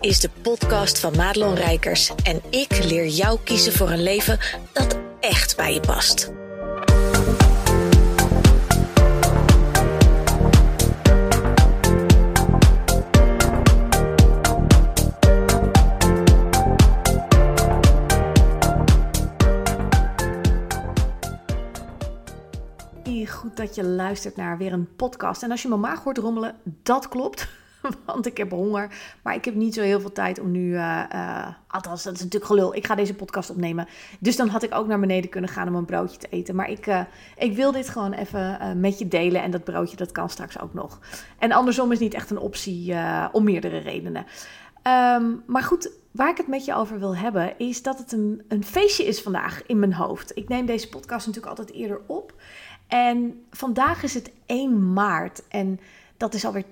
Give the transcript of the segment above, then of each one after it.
is de podcast van Madelon Rijkers en ik leer jou kiezen voor een leven dat echt bij je past. Goed dat je luistert naar weer een podcast. En als je mijn maag hoort rommelen, dat klopt. Want ik heb honger. Maar ik heb niet zo heel veel tijd om nu. Uh, uh, althans, dat is natuurlijk gelul. Ik ga deze podcast opnemen. Dus dan had ik ook naar beneden kunnen gaan om een broodje te eten. Maar ik, uh, ik wil dit gewoon even met je delen. En dat broodje, dat kan straks ook nog. En andersom is niet echt een optie om meerdere redenen. Um, maar goed, waar ik het met je over wil hebben, is dat het een, een feestje is vandaag in mijn hoofd. Ik neem deze podcast natuurlijk altijd eerder op. En vandaag is het 1 maart en dat is alweer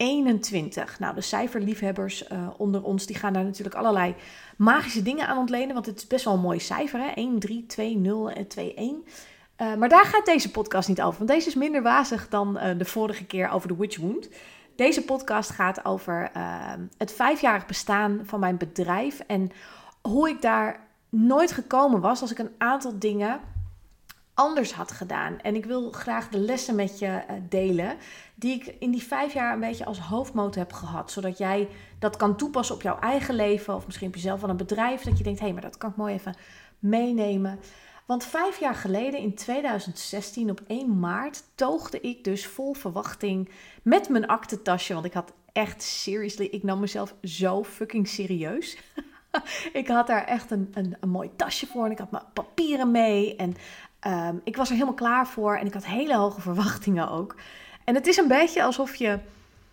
2021. Nou, de cijferliefhebbers uh, onder ons die gaan daar natuurlijk allerlei magische dingen aan ontlenen, want het is best wel een mooi cijfer, hè? 1, 3, 2, 0 en 2, 1. Uh, maar daar gaat deze podcast niet over, want deze is minder wazig dan uh, de vorige keer over de Witch Wound. Deze podcast gaat over het vijfjarig bestaan van mijn bedrijf en hoe ik daar nooit gekomen was als ik een aantal dingen anders had gedaan. En ik wil graag de lessen met je uh, delen die ik in die vijf jaar een beetje als hoofdmoot heb gehad. Zodat jij dat kan toepassen op jouw eigen leven of misschien op jezelf van een bedrijf. Dat je denkt, hé, hey, maar dat kan ik mooi even meenemen. Want vijf jaar geleden, in 2016, op 1 maart, toogde ik dus vol verwachting met mijn aktentasje. Want ik had echt, seriously, ik nam mezelf zo fucking serieus. ik had daar echt een, een, een mooi tasje voor en ik had mijn papieren mee. En Um, ik was er helemaal klaar voor en ik had hele hoge verwachtingen ook. En het is een beetje alsof je.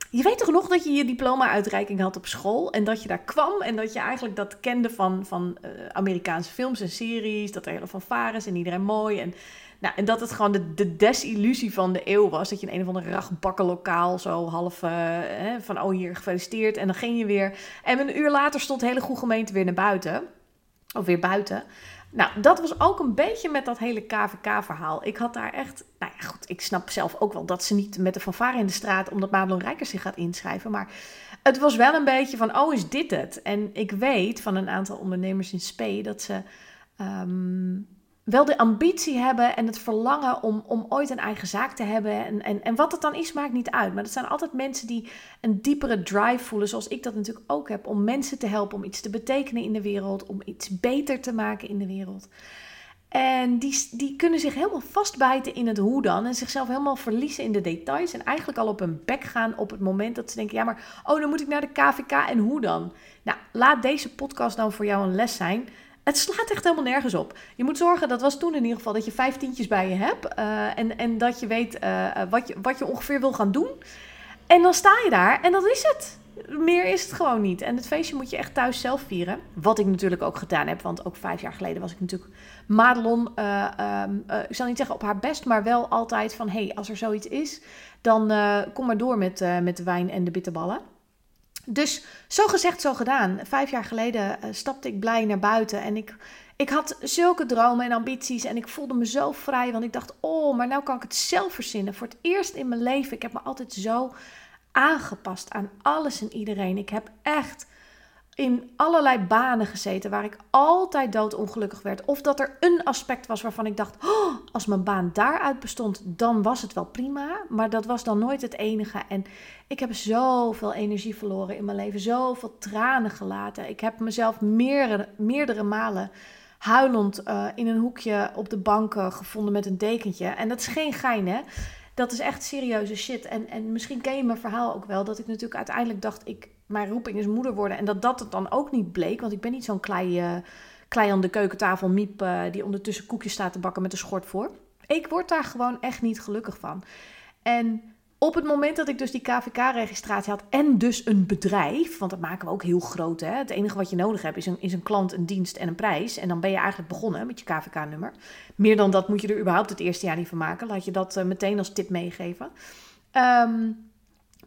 Je weet toch nog dat je je diploma-uitreiking had op school en dat je daar kwam en dat je eigenlijk dat kende van, van uh, Amerikaanse films en series, dat er hele fanfares en iedereen mooi en, nou, en dat het gewoon de, de desillusie van de eeuw was, dat je in een of ander ragbakkenlokaal zo half hè, van oh hier gefeliciteerd en dan ging je weer en een uur later stond de hele goede gemeente weer naar buiten, of weer buiten. Nou, dat was ook een beetje met dat hele KVK-verhaal. Ik had daar echt, nou ja, goed, ik snap zelf ook wel dat ze niet met de fanfare in de straat, omdat Madelon Rijkers zich gaat inschrijven. Maar het was wel een beetje van, oh, is dit het? En ik weet van een aantal ondernemers in Spee dat ze um, wel de ambitie hebben en het verlangen om, om ooit een eigen zaak te hebben. En, en, en wat het dan is, maakt niet uit. Maar dat zijn altijd mensen die een diepere drive voelen, zoals ik dat natuurlijk ook heb, om mensen te helpen, om iets te betekenen in de wereld, om iets beter te maken in de wereld. En die, die kunnen zich helemaal vastbijten in het hoe dan. En zichzelf helemaal verliezen in de details. En eigenlijk al op hun bek gaan op het moment dat ze denken: ja, maar oh, dan moet ik naar de KVK en hoe dan? Nou, laat deze podcast dan voor jou een les zijn. Het slaat echt helemaal nergens op. Je moet zorgen, dat was toen in ieder geval, dat je vijf tientjes bij je hebt. Uh, en, en dat je weet uh, wat, je, wat je ongeveer wil gaan doen. En dan sta je daar en dat is het. Meer is het gewoon niet. En het feestje moet je echt thuis zelf vieren. Wat ik natuurlijk ook gedaan heb. Want ook vijf jaar geleden was ik natuurlijk Madelon. Uh, ik zal niet zeggen op haar best, maar wel altijd van... hé, hey, als er zoiets is, dan kom maar door met, met de wijn en de bitterballen. Dus zo gezegd, zo gedaan. Vijf jaar geleden uh, stapte ik blij naar buiten en ik, ik had zulke dromen en ambities en ik voelde me zo vrij, want ik dacht, oh, maar nou kan ik het zelf verzinnen. Voor het eerst in mijn leven, ik heb me altijd zo aangepast aan alles en iedereen. Ik heb echt in allerlei banen gezeten waar ik altijd doodongelukkig werd. Of dat er een aspect was waarvan ik dacht: oh, als mijn baan daaruit bestond, dan was het wel prima. Maar dat was dan nooit het enige. En ik heb zoveel energie verloren in mijn leven, zoveel tranen gelaten. Ik heb mezelf meerdere, meerdere malen huilend uh, in een hoekje op de bank gevonden met een dekentje. En dat is geen gein, hè? Dat is echt serieuze shit. En, en misschien ken je mijn verhaal ook wel. Dat ik natuurlijk uiteindelijk dacht: ik, mijn roeping is moeder worden. En dat dat het dan ook niet bleek. Want ik ben niet zo'n klei, uh, aan de keukentafel miep uh, die ondertussen koekjes staat te bakken met een schort voor. Ik word daar gewoon echt niet gelukkig van. En op het moment dat ik dus die KVK-registratie had en dus een bedrijf, want dat maken we ook heel groot. Hè? Het enige wat je nodig hebt is een, is een klant, een dienst en een prijs. En dan ben je eigenlijk begonnen met je KVK-nummer. Meer dan dat moet je er überhaupt het eerste jaar niet van maken. Laat je dat uh, meteen als tip meegeven. Um,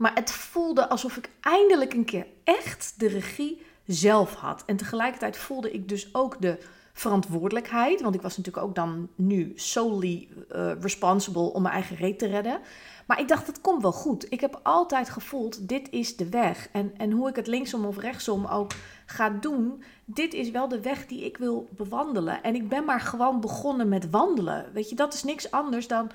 maar het voelde alsof ik eindelijk een keer echt de regie zelf had. En tegelijkertijd voelde ik dus ook de verantwoordelijkheid. Want ik was natuurlijk ook dan nu solely uh, responsible om mijn eigen reet te redden. Maar ik dacht, dat komt wel goed. Ik heb altijd gevoeld, dit is de weg. En, en hoe ik het linksom of rechtsom ook ga doen, dit is wel de weg die ik wil bewandelen. En ik ben maar gewoon begonnen met wandelen. Weet je, dat is niks anders dan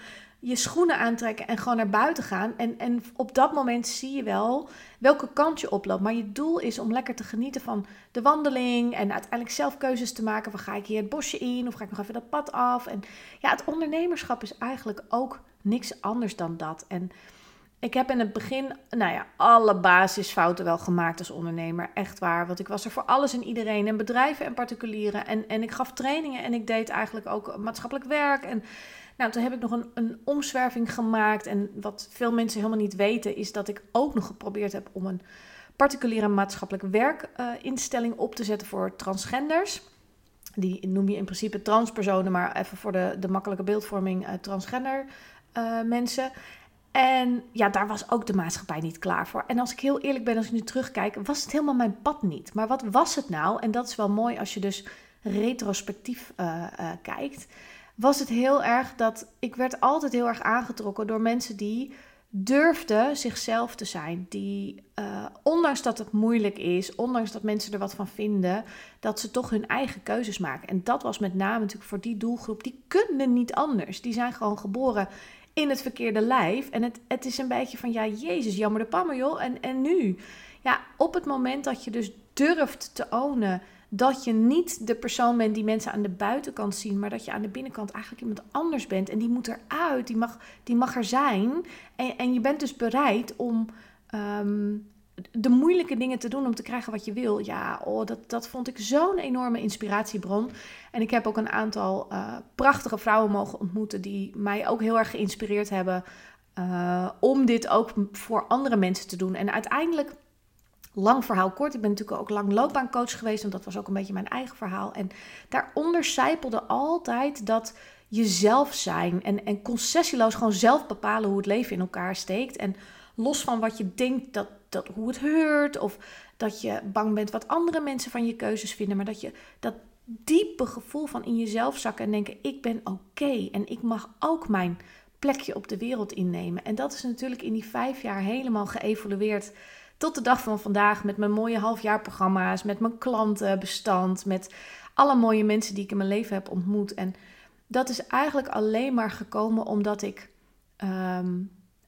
je schoenen aantrekken en gewoon naar buiten gaan. En, en op dat moment zie je wel welke kant je oploopt. Maar je doel is om lekker te genieten van de wandeling en uiteindelijk zelf keuzes te maken. Van ga ik hier het bosje in of ga ik nog even dat pad af? En ja, het ondernemerschap is eigenlijk ook niks anders dan dat. En ik heb in het begin, nou ja, alle basisfouten wel gemaakt als ondernemer. Echt waar. Want ik was er voor alles en iedereen. En bedrijven en particulieren. En, en ik gaf trainingen en ik deed eigenlijk ook maatschappelijk werk. En nou, toen heb ik nog een, een omzwerving gemaakt. En wat veel mensen helemaal niet weten, is dat ik ook nog geprobeerd heb om een particuliere maatschappelijk werkinstelling op te zetten voor transgenders. Die noem je in principe transpersonen, maar even voor de, de makkelijke beeldvorming uh, transgender uh, mensen. En ja, daar was ook de maatschappij niet klaar voor. En als ik heel eerlijk ben, als ik nu terugkijk, was het helemaal mijn pad niet. Maar wat was het nou? En dat is wel mooi als je dus retrospectief uh, kijkt. Was het heel erg dat ik werd altijd heel erg aangetrokken door mensen die durfden zichzelf te zijn. Die, uh, ondanks dat het moeilijk is, ondanks dat mensen er wat van vinden, dat ze toch hun eigen keuzes maken. En dat was met name natuurlijk voor die doelgroep. Die kunnen niet anders. Die zijn gewoon geboren in het verkeerde lijf. En het, het is een beetje van, ja, Jezus, jammer de pammer, joh. En, en nu? Ja, op het moment dat je dus durft te ownen dat je niet de persoon bent die mensen aan de buitenkant zien, maar dat je aan de binnenkant eigenlijk iemand anders bent. En die moet eruit, die mag, die mag er zijn. En, en je bent dus bereid om ehm, de moeilijke dingen te doen om te krijgen wat je wil. Ja, oh, dat, dat vond ik zo'n enorme inspiratiebron. En ik heb ook een aantal uh, prachtige vrouwen mogen ontmoeten die mij ook heel erg geïnspireerd hebben. Uh, om dit ook voor andere mensen te doen. En uiteindelijk lang verhaal kort. Ik ben natuurlijk ook lang loopbaancoach geweest, want dat was ook een beetje mijn eigen verhaal. En daaronder zijpelde altijd dat jezelf zijn en, en concessieloos gewoon zelf bepalen hoe het leven in elkaar steekt. En los van wat je denkt dat, dat hoe het heurt, of dat je bang bent wat andere mensen van je keuzes vinden, maar dat je dat diepe gevoel van in jezelf zakken en denken: ik ben oké en ik mag ook mijn plekje op de wereld innemen. En dat is natuurlijk in die vijf jaar helemaal geëvolueerd tot de dag van vandaag met mijn mooie halfjaarprogramma's, met mijn klantenbestand, met alle mooie mensen die ik in mijn leven heb ontmoet. En dat is eigenlijk alleen maar gekomen omdat ik ehm,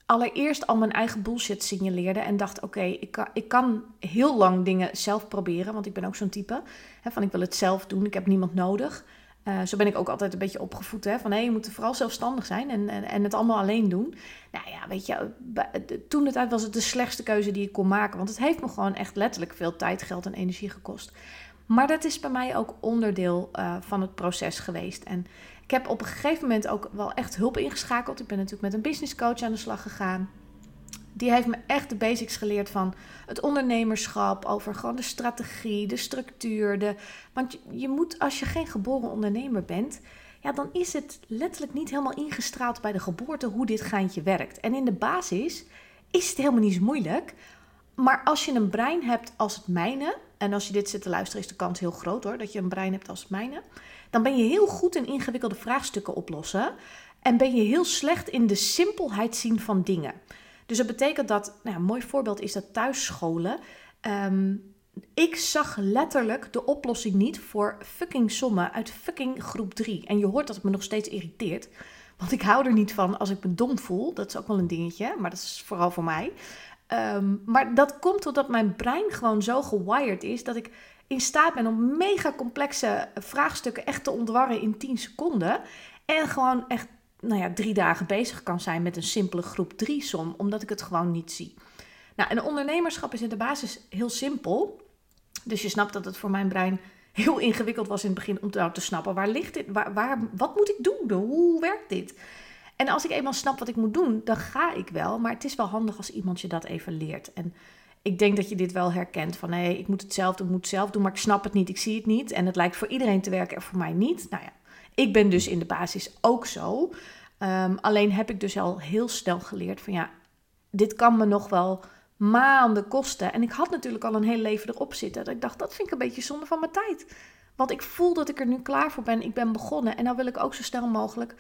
allereerst al mijn eigen bullshit signaleerde en dacht: oké, ik, kan, ik kan heel lang dingen zelf proberen, want ik ben ook zo'n type hè, van ik wil het zelf doen, ik heb niemand nodig. Uh, zo ben ik ook altijd een beetje opgevoed. Hè? Van hé, je moet vooral zelfstandig zijn en, en, en, het allemaal alleen doen. Nou ja, weet je, toen de tijd was het de slechtste keuze die ik kon maken. Want het heeft me gewoon echt letterlijk veel tijd, geld en energie gekost. Maar dat is bij mij ook onderdeel uh, van het proces geweest. En ik heb op een gegeven moment ook wel echt hulp ingeschakeld. Ik ben natuurlijk met een business coach aan de slag gegaan die heeft me echt de basics geleerd van het ondernemerschap, over gewoon de strategie, de structuur. De, want je, moet, als je geen geboren ondernemer bent, ja, dan is het letterlijk niet helemaal ingestraald bij de geboorte hoe dit gaantje werkt. En in de basis is het helemaal niet zo moeilijk. Maar als je een brein hebt als het mijne, en als je dit zit te luisteren, is de kans heel groot hoor, dat je een brein hebt als het mijne, dan ben je heel goed in ingewikkelde vraagstukken oplossen. En ben je heel slecht in de simpelheid zien van dingen. Dus dat betekent dat, nou, een mooi voorbeeld is dat thuisscholen. Um, ik zag letterlijk de oplossing niet voor fucking sommen uit fucking groep 3. En je hoort dat het me nog steeds irriteert. Want ik hou er niet van als ik me dom voel. Dat is ook wel een dingetje, maar dat is vooral voor mij. Um, maar dat komt doordat mijn brein gewoon zo gewired is dat ik in staat ben om mega complexe vraagstukken echt te ontwarren in 10 seconden. En gewoon echt nou ja, drie dagen bezig kan zijn met een simpele groep 3 som, omdat ik het gewoon niet zie. Nou, en ondernemerschap is in de basis heel simpel. Dus je snapt dat het voor mijn brein heel ingewikkeld was in het begin om te, te snappen waar ligt dit, waar, waar, wat moet ik doen, hoe werkt dit? En als ik eenmaal snap wat ik moet doen, dan ga ik wel. Maar het is wel handig als iemand je dat even leert. En ik denk dat je dit wel herkent van hé, ik moet het zelf doen, ik moet het zelf doen, maar ik snap het niet, ik zie het niet. En het lijkt voor iedereen te werken en voor mij niet. Nou ja, ik ben dus in de basis ook zo. Ehm, alleen heb ik dus al heel snel geleerd van ja, dit kan me nog wel maanden kosten. En ik had natuurlijk al een heel leven erop zitten. Dat ik dacht, dat vind ik een beetje zonde van mijn tijd. Want ik voel dat ik er nu klaar voor ben. Ik ben begonnen. En nou wil ik ook zo snel mogelijk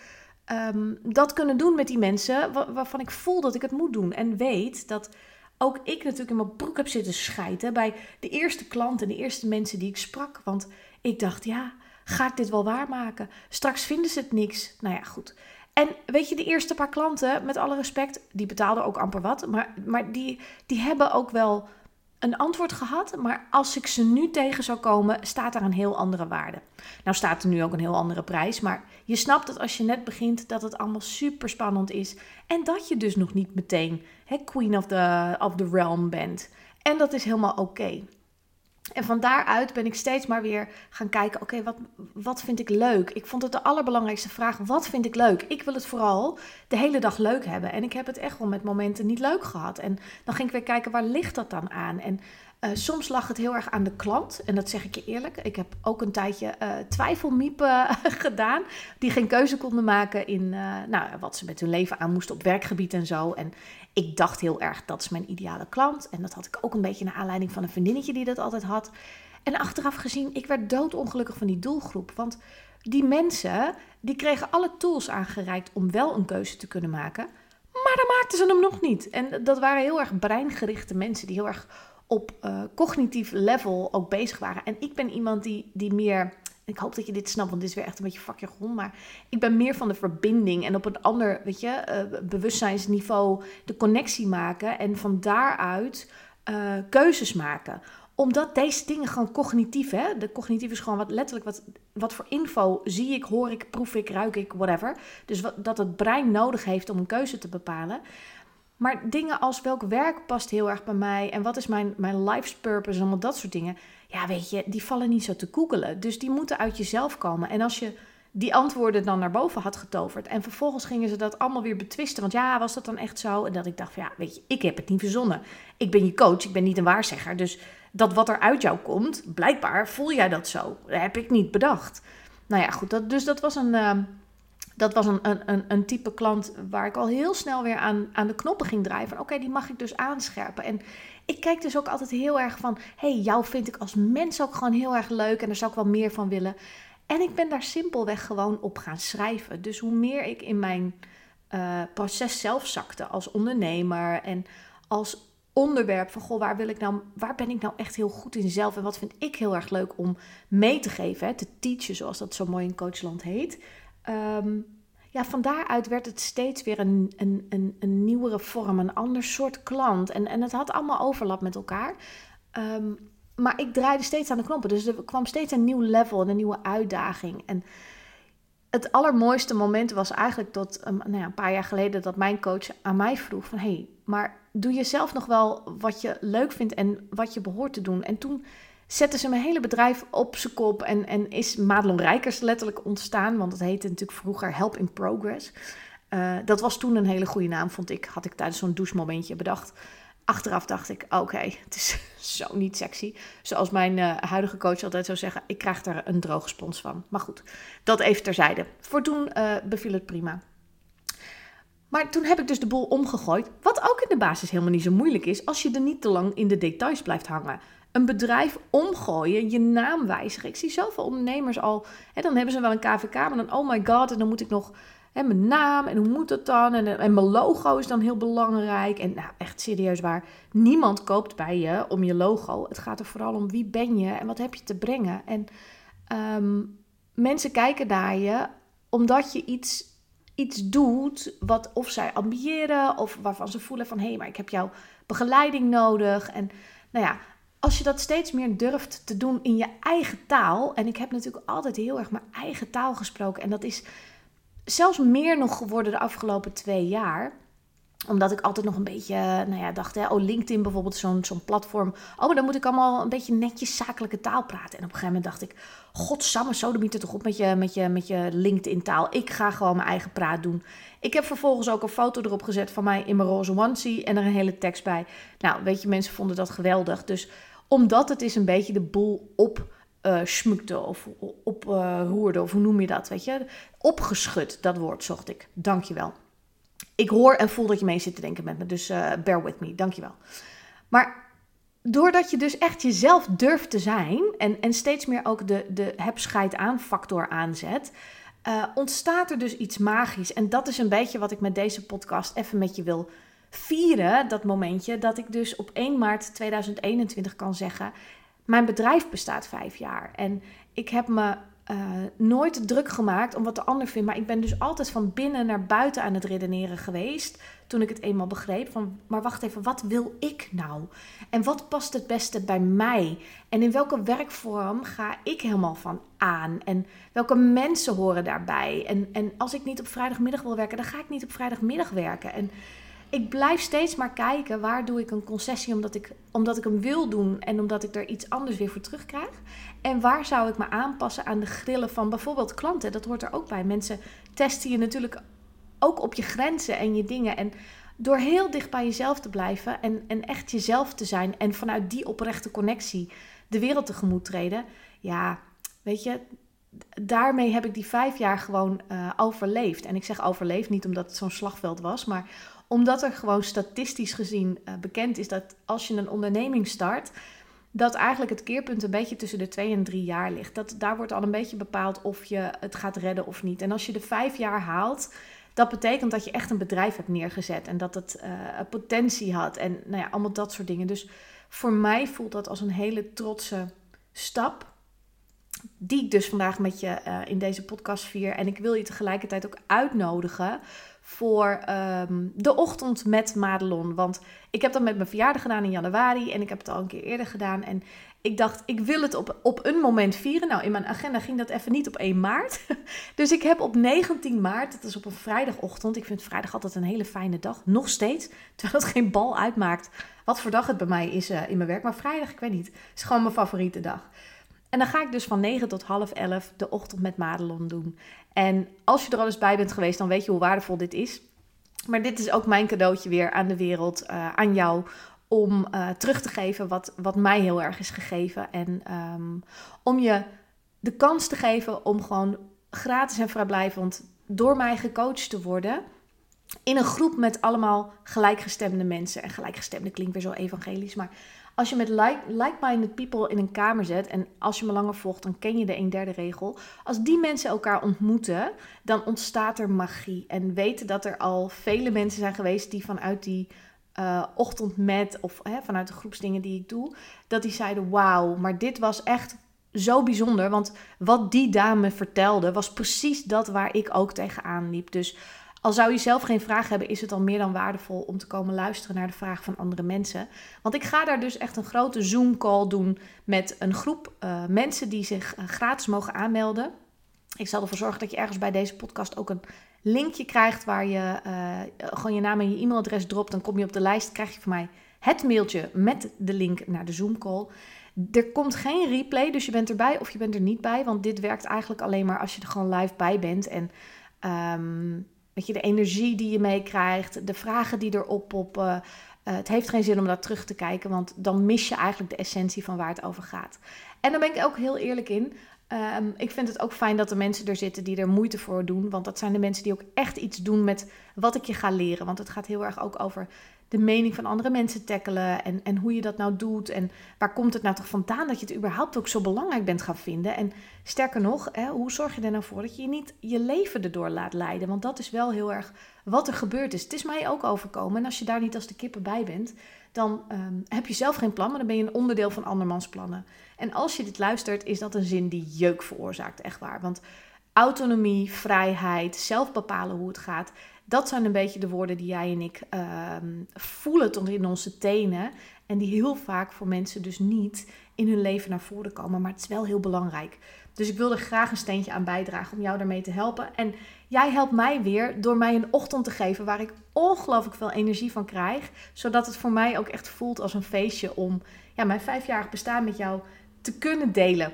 ehm, dat kunnen doen met die mensen waarvan ik voel dat ik het moet doen. En weet dat ook ik natuurlijk in mijn broek heb zitten schijten bij de eerste klanten, de eerste mensen die ik sprak. Want ik dacht, ja, ga ik dit wel waarmaken? Straks vinden ze het niks. Nou ja, goed. En weet je, de eerste paar klanten, met alle respect, die betaalden ook amper wat. Maar, maar die, die hebben ook wel een antwoord gehad. Maar als ik ze nu tegen zou komen, staat daar een heel andere waarde. Nou staat er nu ook een heel andere prijs. Maar je snapt dat als je net begint, dat het allemaal super spannend is. En dat je dus nog niet meteen queen of the, of the realm bent. En dat is helemaal oké. En van daaruit ben ik steeds maar weer gaan kijken: oké, wat, wat vind ik leuk? Ik vond het de allerbelangrijkste vraag: wat vind ik leuk? Ik wil het vooral de hele dag leuk hebben. En ik heb het echt wel met momenten niet leuk gehad. En dan ging ik weer kijken: waar ligt dat dan aan? En uh, soms lag het heel erg aan de klant. En dat zeg ik je eerlijk. Ik heb ook een tijdje uh, twijfelmiepen gedaan. Die geen keuze konden maken in uh, nou, wat ze met hun leven aan moesten op werkgebied en zo. En ik dacht heel erg, dat is mijn ideale klant. En dat had ik ook een beetje naar aanleiding van een vriendinnetje die dat altijd had. En achteraf gezien, ik werd doodongelukkig van die doelgroep. Want die mensen, die kregen alle tools aangereikt om wel een keuze te kunnen maken. Maar dan maakten ze hem nog niet. En dat waren heel erg breingerichte mensen die heel erg op uh, cognitief level ook bezig waren. En ik ben iemand die, die meer ik hoop dat je dit snapt, want dit is weer echt een beetje vakje grond. Maar ik ben meer van de verbinding en op een ander, weet je, uh, bewustzijnsniveau de connectie maken. En van daaruit uh, keuzes maken. Omdat deze dingen gewoon cognitief, hè. De cognitief is gewoon wat letterlijk, wat, wat voor info zie ik, hoor ik, proef ik, ruik ik, whatever. Dus wat, dat het brein nodig heeft om een keuze te bepalen. Maar dingen als welk werk past heel erg bij mij en wat is mijn, mijn life's purpose en allemaal dat soort dingen ja, weet je, die vallen niet zo te googelen. Dus die moeten uit jezelf komen. En als je die antwoorden dan naar boven had getoverd. En vervolgens gingen ze dat allemaal weer betwisten. Want ja, was dat dan echt zo? En dat ik dacht van ja, weet je, ik heb het niet verzonnen. Ik ben je coach, ik ben niet een waarzegger. Dus dat wat er uit jou komt, blijkbaar voel jij dat zo. Dat heb ik niet bedacht. Nou ja, goed. Dat, dus dat was een. Uh, dat was een, een, een type klant waar ik al heel snel weer aan, aan de knoppen ging draaien. Van oké, die mag ik dus aanscherpen. En ik kijk dus ook altijd heel erg van: hey, jou vind ik als mens ook gewoon heel erg leuk en daar zou ik wel meer van willen. En ik ben daar simpelweg gewoon op gaan schrijven. Dus hoe meer ik in mijn uh, proces zelf zakte als ondernemer en als onderwerp van goh, waar wil ik nou, waar ben ik nou echt heel goed in zelf en wat vind ik heel erg leuk om mee te geven, hè, te teachen, zoals dat zo mooi in Coachland heet. Um, ja, van daaruit werd het steeds weer een, een, een, een nieuwere vorm, een ander soort klant. En, en het had allemaal overlap met elkaar. Um, maar ik draaide steeds aan de knoppen. Dus er kwam steeds een nieuw level en een nieuwe uitdaging. En het allermooiste moment was eigenlijk tot um, nou ja, een paar jaar geleden dat mijn coach aan mij vroeg van... hey, maar doe je zelf nog wel wat je leuk vindt en wat je behoort te doen? En toen zetten ze mijn hele bedrijf op zijn kop en, en is Madelon Rijkers letterlijk ontstaan. Want het heette natuurlijk vroeger Help in Progress. Uh, dat was toen een hele goede naam, vond ik. Had ik tijdens zo'n douchemomentje bedacht. Achteraf dacht ik, oké, het is zo niet sexy. Zoals mijn uh, huidige coach altijd zou zeggen, ik krijg daar een droge spons van. Maar goed, dat even terzijde. Voor toen uh, beviel het prima. Maar toen heb ik dus de boel omgegooid. Wat ook in de basis helemaal niet zo moeilijk is als je er niet te lang in de details blijft hangen een bedrijf omgooien, je naam wijzigen. Ik zie zoveel ondernemers al, hè, dan hebben ze wel een KVK, maar dan, oh my god, en dan moet ik nog hè, mijn naam en hoe moet dat dan? En, en mijn logo is dan heel belangrijk. En nou, echt serieus waar, niemand koopt bij je om je logo. Het gaat er vooral om wie ben je en wat heb je te brengen. En um, mensen kijken naar je omdat je iets, iets doet wat of zij ambiëren of waarvan ze voelen van hé, hey, maar ik heb jouw begeleiding nodig. En nou ja, als je dat steeds meer durft te doen in je eigen taal. En ik heb natuurlijk altijd heel erg mijn eigen taal gesproken. En dat is zelfs meer nog geworden de afgelopen twee jaar omdat ik altijd nog een beetje, nou ja, dacht, hè, oh, LinkedIn bijvoorbeeld, zo'n zo'n platform. Oh, maar dan moet ik allemaal een beetje netjes zakelijke taal praten. En op een gegeven moment dacht ik, godsamme, zo de er toch op met je, met je, met je LinkedIn-taal. Ik ga gewoon mijn eigen praat doen. Ik heb vervolgens ook een foto erop gezet van mij in mijn roze onesie en er een hele tekst bij. Nou, weet je, mensen vonden dat geweldig. Dus omdat het is een beetje de boel op uh, schmukte of oproerde, uh, of hoe noem je dat, weet je? Opgeschud, dat woord zocht ik. Dankjewel. Ik hoor en voel dat je mee zit te denken met me, dus uh, bear with me, dankjewel. Maar doordat je dus echt jezelf durft te zijn en, en steeds meer ook de, de heb scheid aan factor aanzet, ontstaat er dus iets magisch. En dat is een beetje wat ik met deze podcast even met je wil vieren. Dat momentje dat ik dus op 1 maart 2021 kan zeggen: Mijn bedrijf bestaat vijf jaar. En ik heb me uh, nooit druk gemaakt om wat de ander vindt. Maar ik ben dus altijd van binnen naar buiten aan het redeneren geweest. Toen ik het eenmaal begreep van, maar wacht even, wat wil ik nou? En wat past het beste bij mij? En in welke werkvorm ga ik helemaal van aan? En welke mensen horen daarbij? En, en als ik niet op vrijdagmiddag wil werken, dan ga ik niet op vrijdagmiddag werken. En ik blijf steeds maar kijken waar doe ik een concessie omdat ik, omdat ik hem wil doen en omdat ik er iets anders weer voor terugkrijg. En waar zou ik me aanpassen aan de grillen van bijvoorbeeld klanten? Dat hoort er ook bij. Mensen testen je natuurlijk ook op je grenzen en je dingen. En door heel dicht bij jezelf te blijven en, en echt jezelf te zijn en vanuit die oprechte connectie de wereld tegemoet treden. Ja, weet je, daarmee heb ik die vijf jaar gewoon uh, overleefd. En ik zeg overleefd niet omdat het zo'n slagveld was, maar omdat er gewoon statistisch gezien uh, bekend is dat als je een onderneming start, dat eigenlijk het keerpunt een beetje tussen de twee en drie jaar ligt. Dat, daar wordt al een beetje bepaald of je het gaat redden of niet. En als je de vijf jaar haalt, dat betekent dat je echt een bedrijf hebt neergezet en dat het uh, potentie had en nou ja, allemaal dat soort dingen. Dus voor mij voelt dat als een hele trotse stap. Die ik dus vandaag met je uh, in deze podcast vier. En ik wil je tegelijkertijd ook uitnodigen voor um, de ochtend met Madelon. Want ik heb dat met mijn verjaardag gedaan in januari en ik heb het al een keer eerder gedaan. En ik dacht, ik wil het op, op een moment vieren. Nou, in mijn agenda ging dat even niet op 1 maart. Dus ik heb op 19 maart, dat is op een vrijdagochtend. Ik vind vrijdag altijd een hele fijne dag. Nog steeds. Terwijl het geen bal uitmaakt wat voor dag het bij mij is uh, in mijn werk. Maar vrijdag, ik weet niet, is gewoon mijn favoriete dag. En dan ga ik dus van 9 tot half 11 de ochtend met Madelon doen. En als je er al eens bij bent geweest, dan weet je hoe waardevol dit is. Maar dit is ook mijn cadeautje weer aan de wereld, uh, aan jou. Om uh, terug te geven wat, wat mij heel erg is gegeven. En um, om je de kans te geven om gewoon gratis en vrijblijvend door mij gecoacht te worden. In een groep met allemaal gelijkgestemde mensen. En gelijkgestemde klinkt weer zo evangelisch, maar als je met like-minded people in een kamer zet, en als je me langer volgt, dan ken je de een derde regel. Als die mensen elkaar ontmoeten, dan ontstaat er magie. En weten dat er al vele mensen zijn geweest die vanuit die uh, ochtend met, of hè, vanuit de groepsdingen die ik doe, dat die zeiden: Wauw, maar dit was echt zo bijzonder. Want wat die dame vertelde, was precies dat waar ik ook tegenaan liep. Dus al zou je zelf geen vraag hebben, is het al meer dan waardevol om te komen luisteren naar de vraag van andere mensen. Want ik ga daar dus echt een grote Zoom-call doen met een groep uh, mensen die zich uh, gratis mogen aanmelden. Ik zal ervoor zorgen dat je ergens bij deze podcast ook een linkje krijgt waar je uh, gewoon je naam en je e-mailadres dropt. Dan kom je op de lijst, krijg je van mij het mailtje met de link naar de Zoom-call. Er komt geen replay, dus je bent erbij of je bent er niet bij. Want dit werkt eigenlijk alleen maar als je er gewoon live bij bent. En um, Weet je, de energie die je meekrijgt, de vragen die erop poppen. Uh, het heeft geen zin om daar terug te kijken, want dan mis je eigenlijk de essentie van waar het over gaat. En daar ben ik ook heel eerlijk in. Um, ik vind het ook fijn dat er mensen er zitten die er moeite voor doen. Want dat zijn de mensen die ook echt iets doen met wat ik je ga leren. Want het gaat heel erg ook over de mening van andere mensen tackelen. En, en hoe je dat nou doet. En waar komt het nou toch vandaan dat je het überhaupt ook zo belangrijk bent gaan vinden. En sterker nog, hè, hoe zorg je er nou voor dat je niet je leven erdoor laat leiden. Want dat is wel heel erg wat er gebeurd is. Het is mij ook overkomen. En als je daar niet als de kippen bij bent, dan um, heb je zelf geen plan. Maar dan ben je een onderdeel van andermans plannen. En als je dit luistert, is dat een zin die jeuk veroorzaakt. Echt waar. Want autonomie, vrijheid, zelf bepalen hoe het gaat dat zijn een beetje de woorden die jij en ik uh, voelen tot in onze tenen. En die heel vaak voor mensen dus niet in hun leven naar voren komen. Maar het is wel heel belangrijk. Dus ik wil er graag een steentje aan bijdragen om jou daarmee te helpen. En jij helpt mij weer door mij een ochtend te geven waar ik ongelooflijk veel energie van krijg. Zodat het voor mij ook echt voelt als een feestje om ja, mijn vijfjarig bestaan met jou te kunnen delen.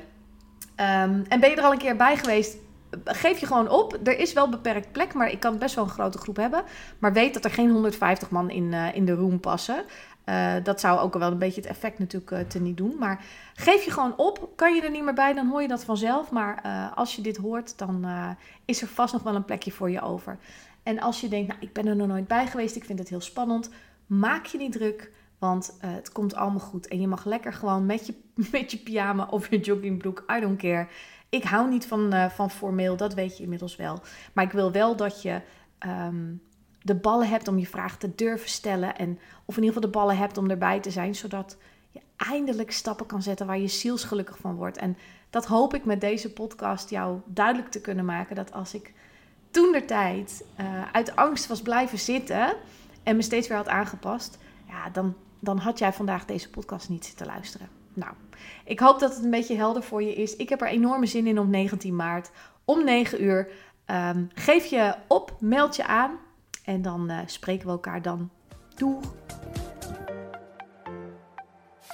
Um, en ben je er al een keer bij geweest? Geef je gewoon op. Er is wel beperkt plek, maar ik kan best wel een grote groep hebben. Maar weet dat er geen 150 man in, uh, in de room passen. Uh, dat zou ook wel een beetje het effect natuurlijk uh, te niet doen. Maar geef je gewoon op. Kan je er niet meer bij, dan hoor je dat vanzelf. Maar als je dit hoort, dan is er vast nog wel een plekje voor je over. En als je denkt, nou, ik ben er nog nooit bij geweest, ik vind het heel spannend. Maak je niet druk. Want eh, het komt allemaal goed. En je mag lekker gewoon met je, met je pyjama of je joggingbroek, I don't care. Ik hou niet van, uh, van formeel, dat weet je inmiddels wel. Maar ik wil wel dat je um, de ballen hebt om je vraag te durven stellen. En, of in ieder geval de ballen hebt om erbij te zijn. Zodat je eindelijk stappen kan zetten waar je zielsgelukkig van wordt. En dat hoop ik met deze podcast jou duidelijk te kunnen maken. Dat als ik toen de tijd uh, uit angst was blijven zitten en me steeds weer had aangepast, ja, dan, dan had jij vandaag deze podcast niet zitten luisteren. Nou, ik hoop dat het een beetje helder voor je is. Ik heb er enorme zin in op 19 maart om 9 uur. Um, geef je op, meld je aan en dan uh, spreken we elkaar dan. Doeg!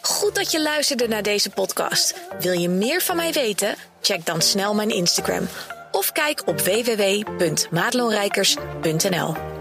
Goed dat je luisterde naar deze podcast. Wil je meer van mij weten? Check dan snel mijn Instagram of kijk op www.maatloonrijkers.nl.